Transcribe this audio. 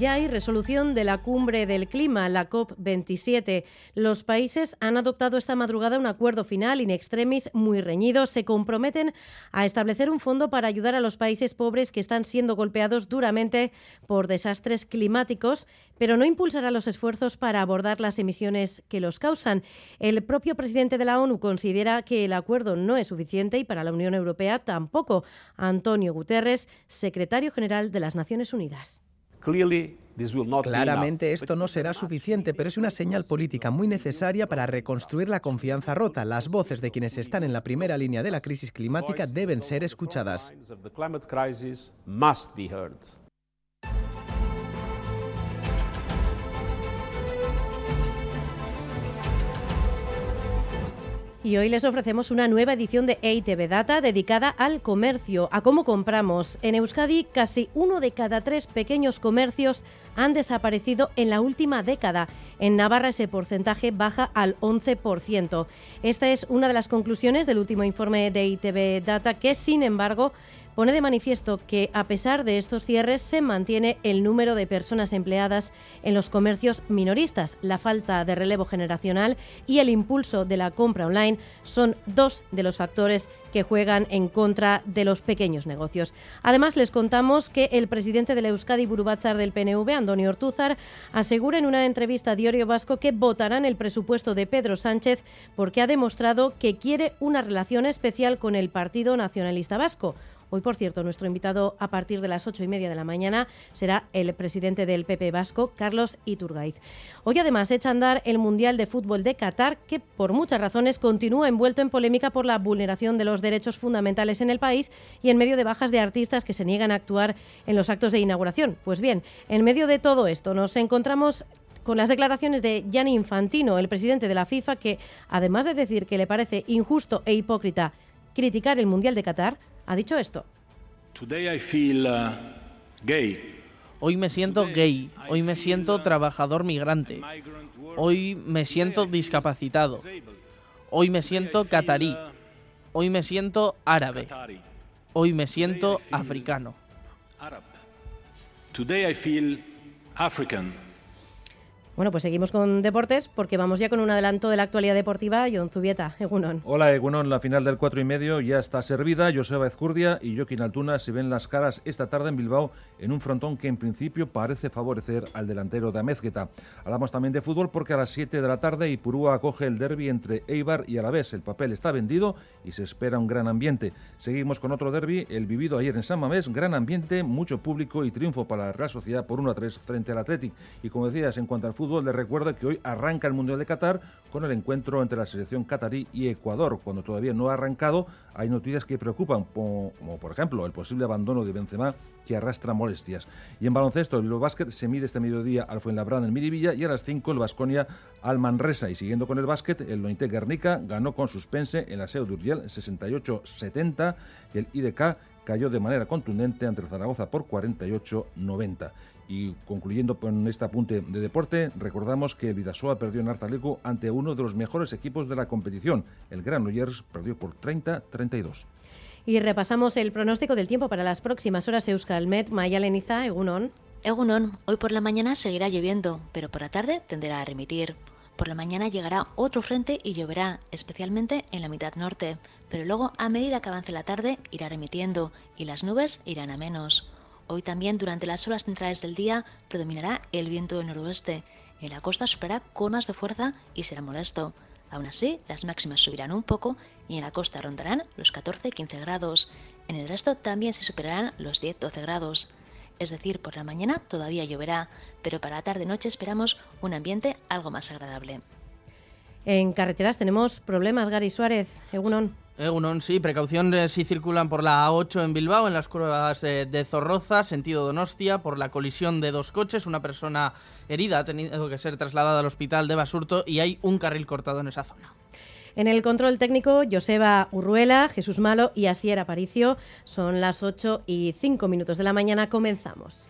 Ya hay resolución de la cumbre del clima, la COP27. Los países han adoptado esta madrugada un acuerdo final in extremis muy reñido. Se comprometen a establecer un fondo para ayudar a los países pobres que están siendo golpeados duramente por desastres climáticos, pero no impulsará los esfuerzos para abordar las emisiones que los causan. El propio presidente de la ONU considera que el acuerdo no es suficiente y para la Unión Europea tampoco. Antonio Guterres, secretario general de las Naciones Unidas. Claramente esto no será suficiente, pero es una señal política muy necesaria para reconstruir la confianza rota. Las voces de quienes están en la primera línea de la crisis climática deben ser escuchadas. Y hoy les ofrecemos una nueva edición de EITV Data dedicada al comercio, a cómo compramos. En Euskadi, casi uno de cada tres pequeños comercios han desaparecido en la última década. En Navarra ese porcentaje baja al 11%. Esta es una de las conclusiones del último informe de EITV Data que, sin embargo, pone de manifiesto que a pesar de estos cierres se mantiene el número de personas empleadas en los comercios minoristas. La falta de relevo generacional y el impulso de la compra online son dos de los factores que juegan en contra de los pequeños negocios. Además, les contamos que el presidente de la Euskadi Burubachar del PNV, Antonio Ortúzar, asegura en una entrevista a Diario Vasco que votarán el presupuesto de Pedro Sánchez porque ha demostrado que quiere una relación especial con el Partido Nacionalista Vasco. Hoy, por cierto, nuestro invitado a partir de las ocho y media de la mañana será el presidente del PP Vasco, Carlos Iturgaiz. Hoy, además, echa a andar el Mundial de Fútbol de Qatar, que por muchas razones continúa envuelto en polémica por la vulneración de los derechos fundamentales en el país y en medio de bajas de artistas que se niegan a actuar en los actos de inauguración. Pues bien, en medio de todo esto nos encontramos con las declaraciones de Gianni Infantino, el presidente de la FIFA, que además de decir que le parece injusto e hipócrita criticar el Mundial de Qatar, ha dicho esto. Uh, Hoy me siento gay, hoy me siento trabajador migrante, hoy me siento discapacitado, hoy me siento catarí, hoy me siento árabe, hoy me siento africano. Today I feel African. Bueno, pues seguimos con deportes porque vamos ya con un adelanto de la actualidad deportiva. John Zubieta, Egunon. Hola, Egunon. La final del 4 y medio ya está servida. Joseba Ezcurdia y Joaquín Altuna se ven las caras esta tarde en Bilbao en un frontón que en principio parece favorecer al delantero de Amezqueta. Hablamos también de fútbol porque a las 7 de la tarde Ipurúa acoge el derby entre Eibar y Alavés. El papel está vendido y se espera un gran ambiente. Seguimos con otro derby, el vivido ayer en San Mamés. Gran ambiente, mucho público y triunfo para la Real Sociedad por 1 a 3 frente al Athletic. Y como decías, en cuanto al fútbol, le recuerdo que hoy arranca el Mundial de Qatar con el encuentro entre la selección catarí y Ecuador. Cuando todavía no ha arrancado, hay noticias que preocupan, como, por ejemplo el posible abandono de Benzema que arrastra molestias. Y en baloncesto, el Basket se mide este mediodía al Fuenlabrada en Miribilla y a las 5 el Vasconia al Manresa. Y siguiendo con el básquet, el Lointe Guernica ganó con suspense en la SEO Urgel 68-70 y el IDK cayó de manera contundente ante el Zaragoza por 48-90. Y concluyendo con este apunte de deporte, recordamos que Vidasoa perdió en Artaleco ante uno de los mejores equipos de la competición. El Granollers perdió por 30-32. Y repasamos el pronóstico del tiempo para las próximas horas. Euskalmet, Maya Leniza, Egunon. Egunon, hoy por la mañana seguirá lloviendo, pero por la tarde tenderá a remitir. Por la mañana llegará otro frente y lloverá, especialmente en la mitad norte, pero luego a medida que avance la tarde irá remitiendo y las nubes irán a menos. Hoy también durante las horas centrales del día predominará el viento del noroeste. En la costa superará con más de fuerza y será molesto. Aún así, las máximas subirán un poco y en la costa rondarán los 14-15 grados. En el resto también se superarán los 10-12 grados. Es decir, por la mañana todavía lloverá, pero para la tarde-noche esperamos un ambiente algo más agradable. En carreteras tenemos problemas, Gary Suárez. Egunon. Egunon, sí, precaución si circulan por la A8 en Bilbao, en las curvas eh, de Zorroza, sentido Donostia, por la colisión de dos coches. Una persona herida ha tenido que ser trasladada al hospital de Basurto y hay un carril cortado en esa zona. En el control técnico, Joseba Urruela, Jesús Malo y Asier Aparicio. Son las 8 y 5 minutos de la mañana. Comenzamos.